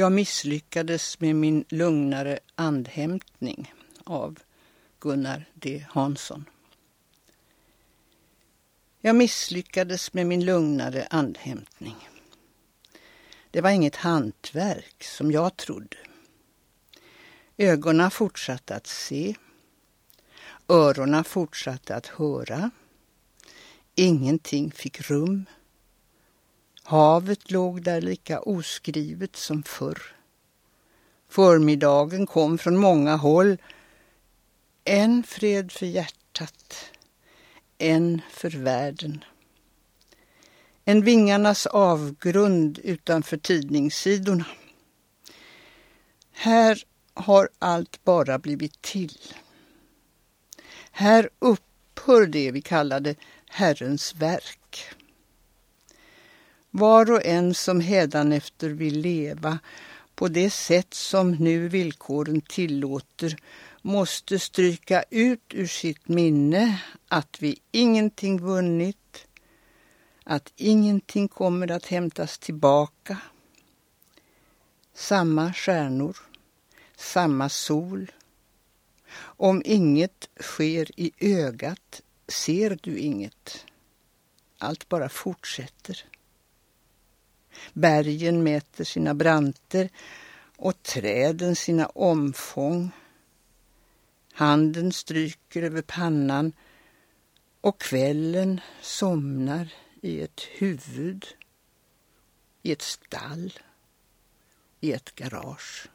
Jag misslyckades med min lugnare andhämtning av Gunnar D Hansson. Jag misslyckades med min lugnare andhämtning. Det var inget hantverk som jag trodde. Ögonen fortsatte att se. Öronen fortsatte att höra. Ingenting fick rum. Havet låg där lika oskrivet som förr. Förmiddagen kom från många håll. En fred för hjärtat, en för världen. En vingarnas avgrund utanför tidningssidorna. Här har allt bara blivit till. Här upphör det vi kallade Herrens verk. Var och en som hädanefter vill leva på det sätt som nu villkoren tillåter måste stryka ut ur sitt minne att vi ingenting vunnit, att ingenting kommer att hämtas tillbaka. Samma stjärnor, samma sol. Om inget sker i ögat ser du inget. Allt bara fortsätter. Bergen mäter sina branter och träden sina omfång. Handen stryker över pannan och kvällen somnar i ett huvud, i ett stall, i ett garage.